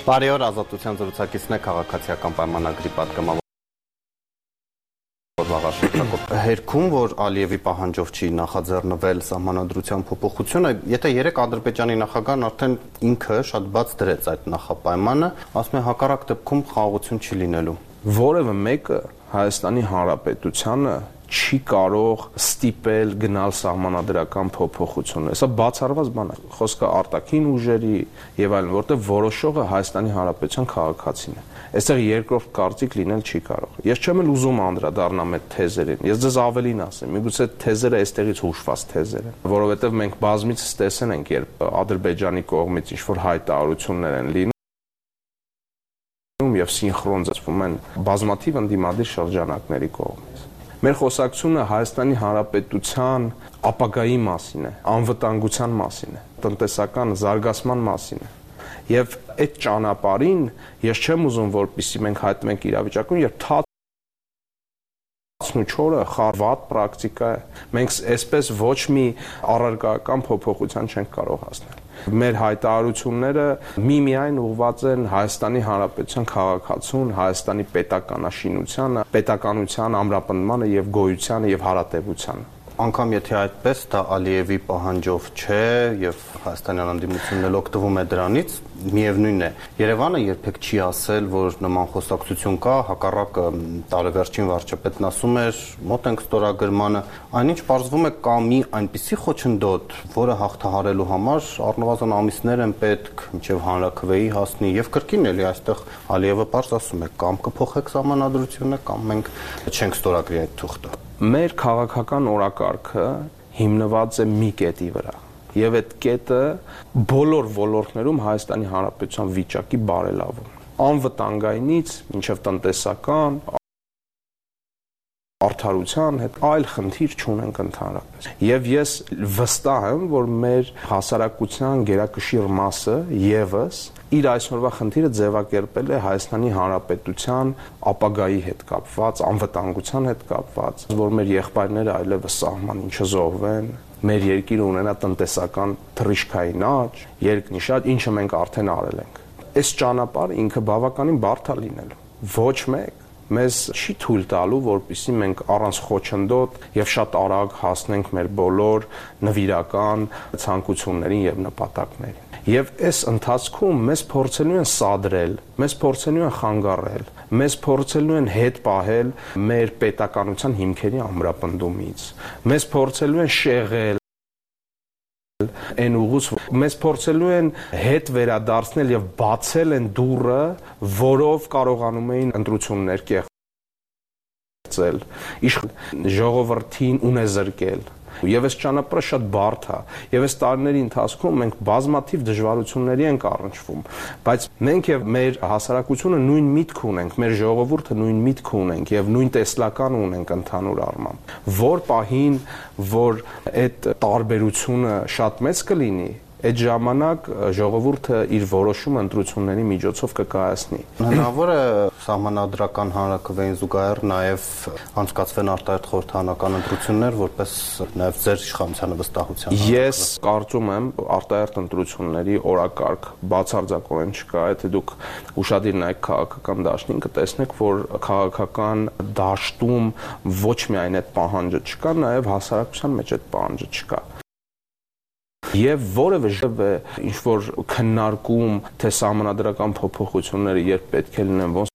Բարի օր, ազատության զրուցակիցն է քաղաքացիական պայմանագրի պատգամավոր հերքում, որ Ալիևի պահանջով չի նախաձեռնվել սահմանադրության փոփոխությունը, եթե երեք Ադրբեջանի նախագահն արդեն ինքը շատ բաց դրեց այդ նախապայմանը, ասում է հակառակ դեպքում խաղաղություն չի լինելու։ Որևէ մեկը Հայաստանի Հանրապետությանը չի կարող ստիպել գնալ սահմանադրական փոփոխությունը։ Սա բացառված բան է։ Խոսքը արտաքին ուժերի եւ այլն, որտեղ որոշողը Հայաստանի Հանրապետության քաղաքացին է։ Այստեղ երկրորդ կարծիք լինել չի կարող։ Ես չեմ էլ ուզում անդրադառնամ այդ թեզերին։ Ես ձեզ ավելին ասեմ, միգուցե թեզերը այստեղից հուշված թեզեր են, որովհետեւ մենք բազմիցս տեսել ենք, երբ Ադրբեջանի կողմից ինչ որ հայտարարություններ են լինում եւ սինխրոն ծածվում են բազմաթիվ ընդդիմադիր շրջանակների կողմից։ Մեր խոսակցությունը Հայաստանի Հանրապետության ապագայի մասին է, անվտանգության մասին է, տնտեսական զարգացման մասին է։ Եվ այդ ճանապարհին ես չեմ ուզում, որպեսզի մենք հայտնենք իրավիճակում, երբ 14-ը խարվատ պրակտիկա է։ Մենք այսպես ոչ մի առարկական փոփոխության չենք կարող հասնել մեր հայտարարությունները միմիայն ուղված են Հայաստանի Հանրապետության քաղաքացուն, Հայաստանի պետականաշինությանը, պետականության ամրապնդմանը եւ գոյությանը եւ հարատեվությանը անգամ եթե այդպես դա Ալիևի պահանջով չէ եւ Հայաստանյան անդիմությունն էլ օգտվում է դրանից, միևնույնն է։ Երևանը երբեք չի ասել, որ նման խոսակցություն կա, հակառակը տարեվերջին վարչապետն ասում էր, մոտ ենք ստորագրմանը, այնինչ բարձվում է կա մի այնպիսի խոչընդոտ, որը հաղթահարելու համար առնվազն ամիսներ են պետք, մինչև հանրակրվեի հասնի եւ կրկին էլի այստեղ Ալիևը པարզ ասում է, կամ կփոխեք համանadrությունը, կամ մենք չենք ստորագրի այդ թուղթը մեր քաղաքական օրակարգը հիմնված է մի կետի վրա եւ այդ կետը բոլոր ոլորտներում Հայաստանի Հանրապետության վիճակի բարելավում անվտանգայինից մինչև տնտեսական արդարության հետ այլ խնդիր չունենք ընդհանրապես։ Եվ ես վստահ եմ, որ մեր հասարակության գերակշիռ մասը եւս իր այսօրվա խնդիրը ձևակերպել է Հայաստանի Հանրապետության ապագայի հետ կապված, անվտանգության հետ կապված, որ մեր եղբայրները այլևս սահմանին չզոհվեն, մեր երկիրը ունենա տնտեսական թռիչքային աճ, երկնիշատ, ինչը մենք արդեն արել ենք։ Այս ճանապարհը ինքը բավականին բարդ է լինելու։ Ոչ մեկ մեզ չի թույլ տալու, որpիսի մենք առանց խոչընդոտ եւ շատ արագ հասնենք մեր բոլոր նվիրական ցանկություններին եւ նպատակներին։ Եվ այս ընթացքում մեզ փորձելու են սադրել, մեզ փորձելու են խանգարել, մեզ փորձելու են հետ պահել մեր պետականության հիմքերի ամրապնդումից։ Մեզ փորձելու են շեղել այն ուղուց մեզ փորձելու են հետ վերադարձնել եւ բացել են դուռը, որով կարողանում էին ընտրություններ կեղծել։ Իշ ժողովրդին ունեզրկել Եվ այս ճանապարհը շատ բարդ է։ Եվ այս տարիների ընթացքում մենք բազմաթիվ դժվարությունների ենք առնչվում, բայց մենք եւ մեր հասարակությունը նույն միտք ունենք, մեր ժողովուրդը նույն միտք ունենք եւ նույն տեսլական ունենք ընդհանուր առմամբ։ Որ պահին, որ այդ տարբերությունը շատ մեծ կլինի, այդ ժամանակ ժողովուրդը իր որոշումը ընտրությունների միջոցով կկայացնի։ Հնարավոր է սահմանադրական հանրակրվեին զուգահեռ նաև անցկացվեն արտահայտ խորհրդանական ընտրություններ, որպես նաև ձեր իշխանությանը վստահության։ Ես կարծում եմ արտահայտ ընտրությունների օրակարգ բացարձակորեն չկա, եթե դուք ուշադիր նայեք քաղաքական դաշտին, կտեսնեք, որ քաղաքական դաշտում ոչ միայն այդ պահանջը չկա, նաև հասարակության մեջ այդ պահանջը չկա եւ որևէ ինչ որ քննարկում թե համանadrական փոփոխությունները երբ պետք է լինեն ոնց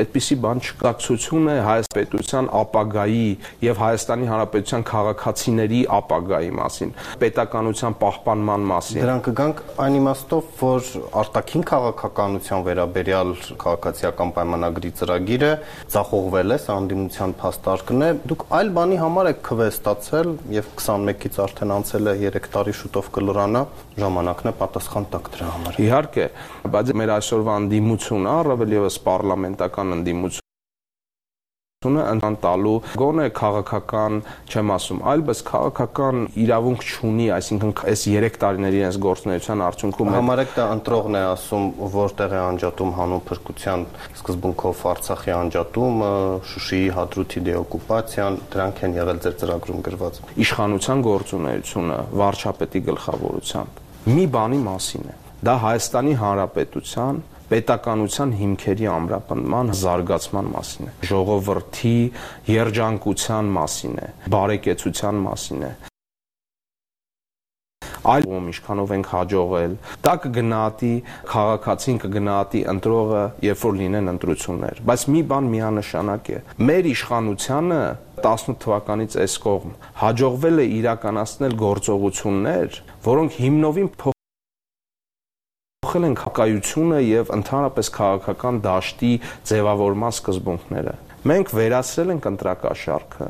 այդպիսի բան չկացություն է հայ պետության ապագայի եւ Հայաստանի Հանրապետության քաղաքացիների ապագայի մասին, պետականության պահպանման մասին։ Դրանք կգանք այն իմաստով, որ արտաքին քաղաքականության վերաբերյալ քաղաքացիական պայմանագրի ծրագիրը ցախողվել է, անդիմության փաստարկն է։ Դուք այլ բանի համար եք քվեստացել եւ 21-ից արդեն անցել է 3 տարի շուտով կլորանա, ժամանակն է պատասխան տակ դրա համար։ Իհարկե, բայց մեր այսօրվա անդիմությունը առավել եւս պարլամենտական ընդդիմություն ությունը ընտան տալու գոնե քաղաքական չեմ ասում, այլ բայց քաղաքական իրավունք չունի, այսինքն այս 3 տարիների այս գործունեության արդյունքում համարեք դա ընտրողն է ասում, որտեղ է անջատում հանուն փրկության սկզբունքով Արցախի անջատումը, Շուշիի հադրութի դեօկուպացիան, դրանք են եղել ձեր ծրագրում գրված։ Իշխանության գործունեությունը վարչապետի գլխավորությամբ մի բանի մասին է Դա Հայաստանի Հանրապետության պետականության հիմքերի ամրապնդման զարգացման մասին է ժողովրդի երջանկության մասին է բարեկեցության մասին է այլ ում ինչքանով ենք հաջողել դա կգնահատի քաղաքացին կգնահատի ընտրողը երբ որ լինեն ընտրություններ բայց մի բան միանշանակ է. մեր իշխանությանը 18 թվականից այս կողմ հաջողվել է իրականացնել գործողություններ, որոնք հիմնովին փոխել են կայությունը եւ ընդհանրապես քաղաքական դաշտի ձևավորման սկզբունքները։ Մենք վերացրել ենք ընտրակաշարքը։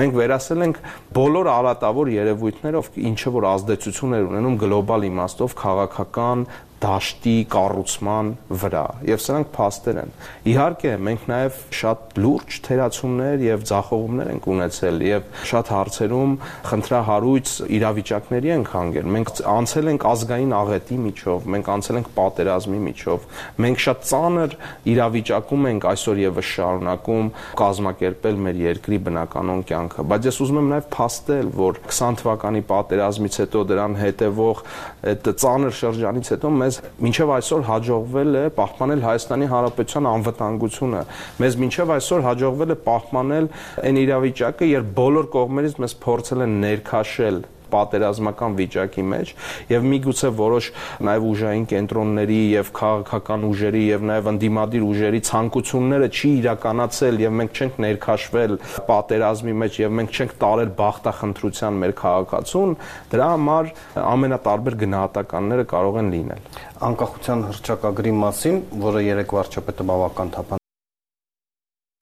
Մենք վերացրել ենք բոլոր արատավոր երևույթներով, ինչը որ ազդեցություններ ունենում գլոբալ իմաստով քաղաքական դաշտի կառուցման վրա եւ սրանք փաստեր են իհարկե մենք նաեւ շատ լուրջ թերացումներ եւ ձախողումներ ենք ունեցել եւ շատ հարցերում խնդրահարույց իրավիճակների ենք հանգել մենք անցել ենք ազգային աղետի միջով մենք անցել ենք պատերազմի միջով մենք շատ ծանր իրավիճակում ենք այսօր եւս շարունակում կազմակերպել մեր երկրի բնականոն կյանքը բայց ես ուզում եմ նաեւ փաստել որ 20 թվականի պատերազմից հետո դրան հետևող այդ ծանր շրջանից հետո մեզ մեզ մինչև այսօր հաջողվել է պահպանել Հայաստանի Հանրապետության անվտանգությունը։ Մեզ մինչև այսօր հաջողվել է պահպանել այն իրավիճակը, երբ բոլոր կողմերից մեզ փորձել են ներքաշել պատերազմական վիճակի մեջ եւ միգուցե որոշ նաեւ ուժային կենտրոնների եւ քաղաքական ուժերի եւ նաեւ ընդդիմադիր ուժերի ցանկությունները չի իրականացել եւ մենք չենք ներքաշվել պատերազմի մեջ եւ մենք չենք տարել բախտախնդրության մեր քաղաքացուն դրա համար ամենատարբեր գնահատականները կարող են լինել անկախության հրճակագրի մասին, որը երեք վարչապետը բավական թափան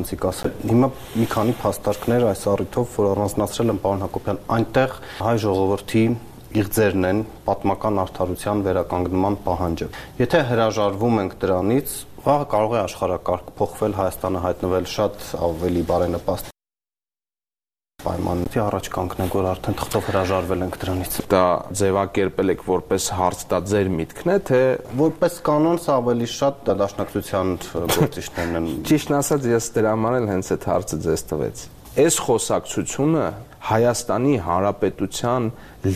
կանցիկ ասել։ Հիմա մի քանի փաստարկներ այս առիթով, որ առանձնացրել են պարոն Հակոբյան, այնտեղ հայ ժողովրդի իղձերն են պատմական արդարության վերականգնման պահանջը։ Եթե հրաժարվում ենք դրանից, վաղը կարող է աշխարհակարգ փոխվել, Հայաստանը հայտնվել շատ ավելի բարենպաստ պայմանների առաջ կանգնենք, որ արդեն թղթով հրաժարվել ենք դրանից։ Դա ձևակերպել եք որպես հարց, դա ձեր միտքն է, թե որպես կանոն սա ավելի շատ դաշնակցության գործիչներն են։ Ճիշտն ասած, ես դրա համար էլ հենց այդ հարցը ձեզ տվեց։ Այս խոսակցությունը Հայաստանի Հանրապետության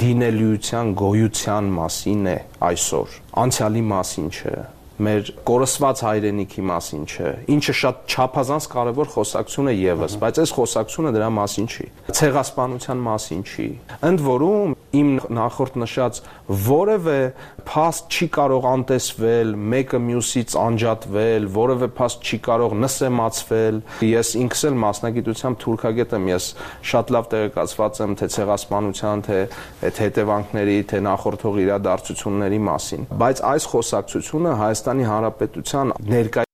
լինելիության գոյության մասին է այսօր, անցյալի մասին չէ մեր կորսված հայրենիքի մասին չէ, ինչը շատ չափազանց կարևոր խոսակցություն է եւս, բայց այս խոսակցությունը դրա մասին չի։ Ցեղասպանության մասին չի։ Ընդ որում իմ նախորդ նշած որևէ փաստ չի կարող անտեսվել, մեկը մյուսից անջատվել, որևէ փաստ չի կարող նսեմացվել։ Ես ինքս էլ մասնագիտությամբ թուրքագետ եմ, ես շատ լավ տեղեկացված եմ թե ցեղասպանության, թե այդ հետևանքների, թե նախորդող իրադարձությունների մասին։ Բայց այս խոսակցությունը Հայաստանի Հանրապետության ներկայ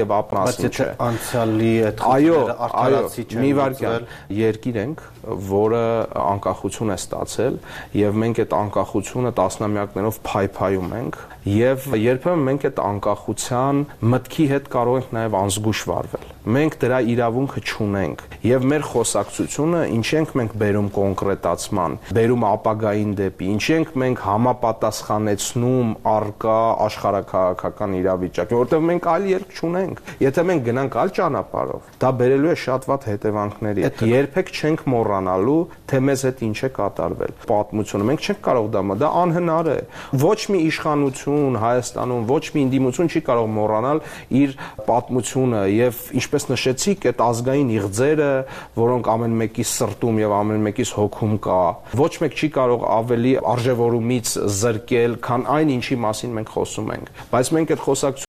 եւ ապնասին չէ։ Անցյալի այդ խնդիրները արտարացի չեն։ Մի վարքյան երկիր ենք, որը անկախություն է ստացել եւ մենք այդ անկախությունը տասնամյակներով փայփայում ենք եւ երբեմն մենք այդ անկախության մտքի հետ կարող ենք նաեւ անզգուշ վարվել։ Մենք դրա իրավունքը չունենք եւ մեր խոսակցությունը ինչ ենք մենք բերում կոնկրետացման, բերում ապագային դեպի, ինչ ենք մենք համապատասխանեցնում արկա աշխարհակաղակական իրավիճակին, որովհետեւ մենք այլ երկ չունենք։ Եթե մենք գնանք այլ ճանապարհով, դա բերելու է շատ վատ հետևանքների։ Երբեք չենք մոռանալու, թե մեզ հետ ինչ է կատարվել։ Պատմությունը մենք չենք կարող դա դա անհնար է։ Ոչ մի իշխանություն Հայաստանում, ոչ մի ինդիմություն չի կարող մոռանալ իր պատմությունը եւ ինչպես նշեցիք, այդ ազգային իղձերը, որոնք ամեն մեկի սրտում եւ ամեն մեկիս հոգում կա, ոչ մեկ չի կարող ավելի արժևորումից զրկել, քան այն ինչի մասին մենք խոսում ենք։ Բայց մենք այդ խոսակ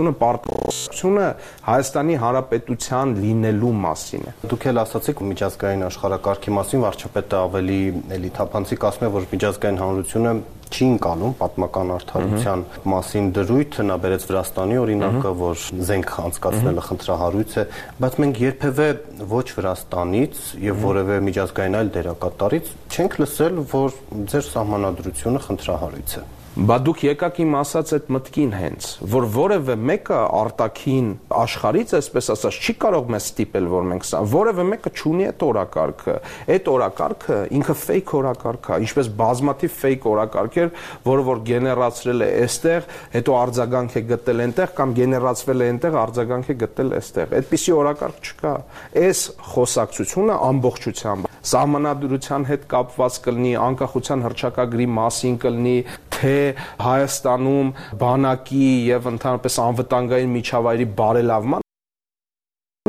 Ությունը պարտությունը Հայաստանի Հանրապետության լինելու մասին է։ Դուք էլ ասացիք միջազգային աշխարհակարգի մասին, վարչապետը ավելի էլի թափանցիկ ասում է, որ միջազգային հանրությունը չի ընկալում պատմական արդարության մասին դրույթը, նա բերեց Վրաստանի օրինակը, որ զենք անցկացնելը խնդրահարույց է, բայց մենք երբևէ ոչ Վրաստանից եւ որևէ միջազգային այլ դերակատարից չենք լսել, որ ձեր սահմանադրությունը խնդրահարույց է։ Բա դուք եկաք իմ ասած այդ մտքին հենց, որ որևէ մեկը արտակին աշխարից, այսպես ասած, չի կարող մեզ ստիպել, որ մենք սա, որևէ մեկը չունի այդ օրակարգը։ Այդ օրակարգը ինքը fake օրակարգ է, ինչպես բազմաթիվ fake օրակարգեր, որը որ գեներացրել է այստեղ, հետո արձագանք է գտել այնտեղ կամ գեներացվել է այնտեղ, արձագանք է գտել այստեղ։ Այդպիսի օրակարգ չկա։ Այս խոսակցությունը ամբողջությամբ սահմանադրության հետ կապված կլինի, անկախության հռչակագրի մասին կլինի, թե Հայաստանում բանակի եւ ընդհանրապես անվտանգային միջավայրի բարելավման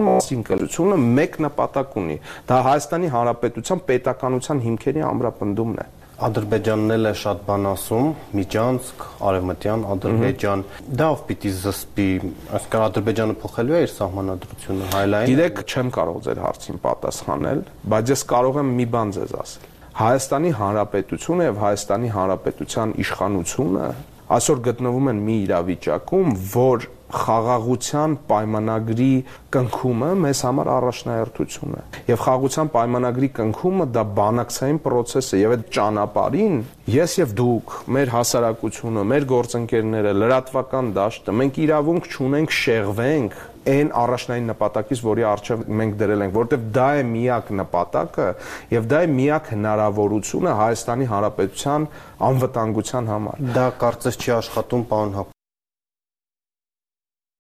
մասին կլությունը մեկ նպատակ ունի։ Դա Հայաստանի Հանրապետության պետականության հիմքերի ամրապնդումն է։ Ադրբեջանն էլ է շատ բան ասում, Միջանցք, Արևմտյան Ադրբեջան, դա ով պիտի զսպի, այսինքն Ադրբեջանը փոխելու է իր սահմանադրությունը հայլային։ Գիտեք, չեմ կարող ձեր հարցին պատասխանել, բայց ես կարող եմ մի բան ձեզ ասել։ Հայաստանի Հանրապետությունը եւ Հայաստանի Հանրապետության իշխանությունը այսօր գտնվում են մի իրավիճակում, որ խաղաղության պայմանագրի կնքումը մեզ համար առաջնահերթություն է եւ խաղաղության պայմանագրի կնքումը դա բանակցային process է եւ այդ ճանապարհին ես եւ դուք մեր հասարակությունը մեր գործընկերները լրատվական դաշտը մենք իրավունք չունենք շեղվենք այն առաջնային նպատակից, որի արժեվ մենք դրել ենք, որովհետև դա է միակ նպատակը եւ դա է միակ հնարավորությունը Հայաստանի Հանրապետության անվտանգության համար։ Դա կարծես չի աշխատում, պարոն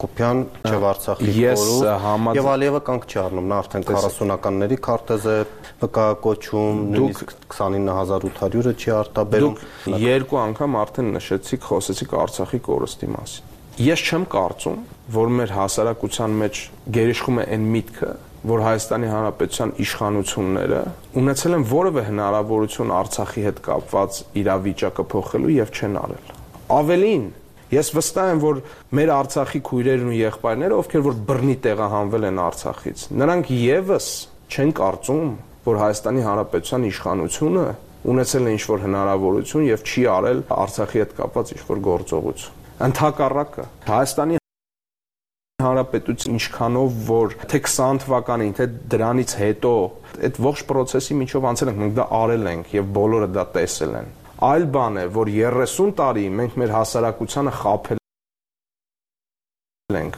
Հակոբյան, Չև Արցախի խորհուրդ եւ Ալիևը կանգ չի առնում, նա արդեն 40-ականների քարտեզ է վկայակոչում, նույնիսկ 29800-ը չի արտաբերում։ Դուք երկու անգամ արդեն նշեցիք, խոսեցիք Արցախի կորստի մասին Ես չեմ կարծում, որ մեր հասարակության մեջ գերիշխում է այն միտքը, որ Հայաստանի Հանրապետության իշխանությունները ունեցել են որևէ հնարավորություն Արցախի հետ կապված իրավիճակը փոխելու եւ չեն արել։ Ավելին, ես վստահ եմ, որ մեր Արցախի քույրերն ու եղբայրները, ովքեր որ բռնի տեղահանվել են Արցախից, նրանք եւս չեն կարծում, որ Հայաստանի Հանրապետության իշխանությունը ունեցել է ինչ-որ հնարավորություն եւ չի արել Արցախի հետ կապված ինչ-որ գործողություն ընդհակառակը Հայաստանի Հանրապետություն ինչքանով որ թե 20 թվականին, թե դրանից հետո այդ ողջ process-ի միջով անցել ենք, մենք դա արել ենք եւ բոլորը դա տեսել են։ Այլ բան է, որ 30 տարի մենք մեր հասարակությանը խափել ենք։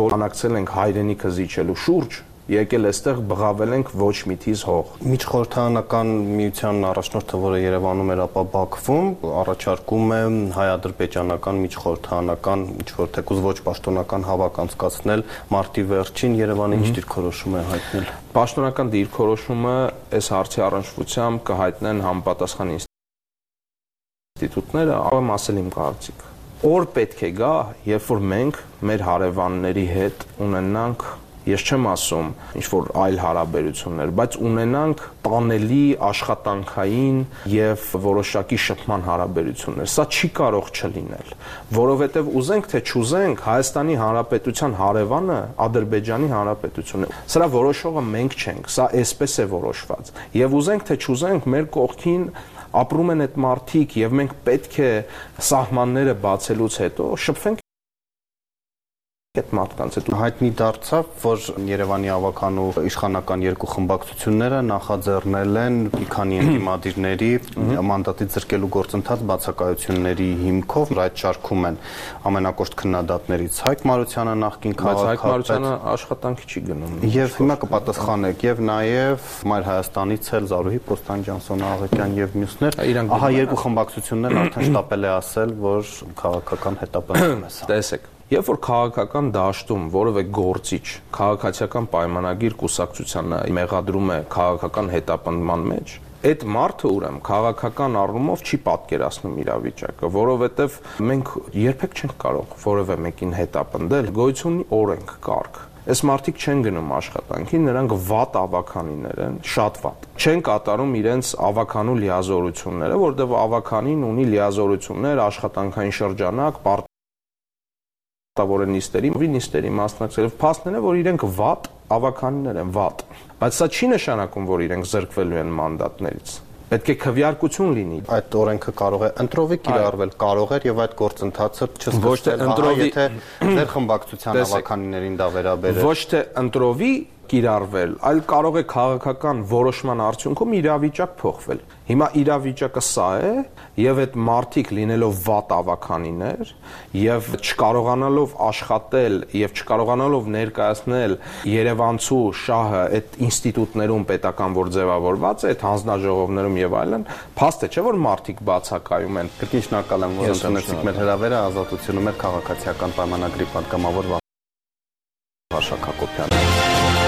Բոլանակցել ենք հայրենիքը զիջելու շուրջ եկել այստեղ բղավել ենք ոչ միթիզ հող։ Միջխորհրդանական միության առաջնորդը, որը Երևանում էր, ապա Բաքվում առաջարկում է հայ-ադրբեջանական միջխորհրդանական ինչ-որ թեկուզ ոչ պաշտոնական հավաք անցկացնել մարտի վերջին Երևանի ինչ դիրքորոշում է հայտնել։ Պաշտոնական դիրքորոշումը այս հարցի առնչվությամբ կհայտնեն համապատասխան ինստիտուտները, ամ ասել իմ կարծիքը։ Օր պետք է գա, երբ որ մենք մեր հարևանների հետ ունենանք ես չեմ ասում ինչ որ այլ հարաբերություններ, բայց ունենանք տանելի աշխատանքային եւ որոշակի շփման հարաբերություններ։ Սա չի կարող չլինել, որովհետեւ ուզենք թե չուզենք Հայաստանի Հանրապետության հարևանը Ադրբեջանի Հանրապետությունն է։ Սրա որոշողը մենք չենք, սա այսպես է որոշված։ Եվ ուզենք թե չուզենք մեր կողքին ապրում են այդ մարդիկ եւ մենք պետք է սահմանները բացելուց հետո շփվենք այդ մարդկանց հետ հայտնի դարձավ, որ Երևանի ավականու իշխանական երկու խմբակցությունները նախաձեռնել են մի քանի ընդդիմադիրների մանդատի ձրկելու գործընթաց բացակայությունների հիմքով այդ շարքում են ամենակոշտ քննադատներից Հայկ Մարությանը նախկին քաղաքապետ Հայկ Մարությանը աշխատանքի չի գնում եւ հիմա կպատասխանեք եւ նաեւ Մայր Հայաստանից էլ Զարուհի Պոստանջանսոն Աղեկյան եւ մյուսներ ահա երկու խմբակցություններն արդեն շտապել է ասել որ քաղաքական հետապնդում է սա տեսեք Երբ որ քաղաքական դաշտում որևէ գործիչ քաղաքացիական պայմանագիր կուսակցությանը մեղադրում է քաղաքական հետապնդման մեջ, այդ մարդը ուրեմն քաղաքական առումով չի պատկերացնում իրավիճակը, որովհետև մենք երբեք չենք կարող որևէ մեկին հետապնդել, գոյություն օրենք կարգ Այս մարդիկ չեն գնում աշխատանքի, նրանք վատ ավականիներ են, շատ վատ։ Չեն կատարում իրենց ավականու լիազորությունները, որտեղ ավականին ունի լիազորություններ, աշխատանքային շրջանակ, մտավոր են նիստերի, նիստերի մասնակցելով փաստն է, որ իրենք վատ ավականներ են, վատ։ Բայց սա չի նշանակում, որ իրենք զրկվելու են մանդատներից պետք է քվյարկություն լինի։ Այդ օրենքը կարող է ընտրովի կիրառվել, կարող էր եւ այդ գործընթացը չսկսել, ընտրովի, եթե ձեր խմբակցության ավականիներին դա վերաբերեր։ Ոչ թե ընտրովի կիրառվել, այլ կարող է քաղաքական որոշման արդյունքում իրավիճակ փոխվել։ Հիմա իրավիճակը սա է, եւ այդ մարտիկ լինելով վատ ավականիներ եւ չկարողանալով աշխատել եւ չկարողանալով ներկայացնել Երևանցու շահը այդ ինստիտուտներում պետական որ ձևավորված է, այդ հանձնաժողովներում եւ այլն, փաստ է չէ որ մարտիկ բացակայում են։ Կրկին շնորհակալ եմ, որ ընդունեցիք մեր հրավերը ազատությունը մեր քաղաքացիական պայմանագրի պատգամավոր Վաշակ Հակոբյանը։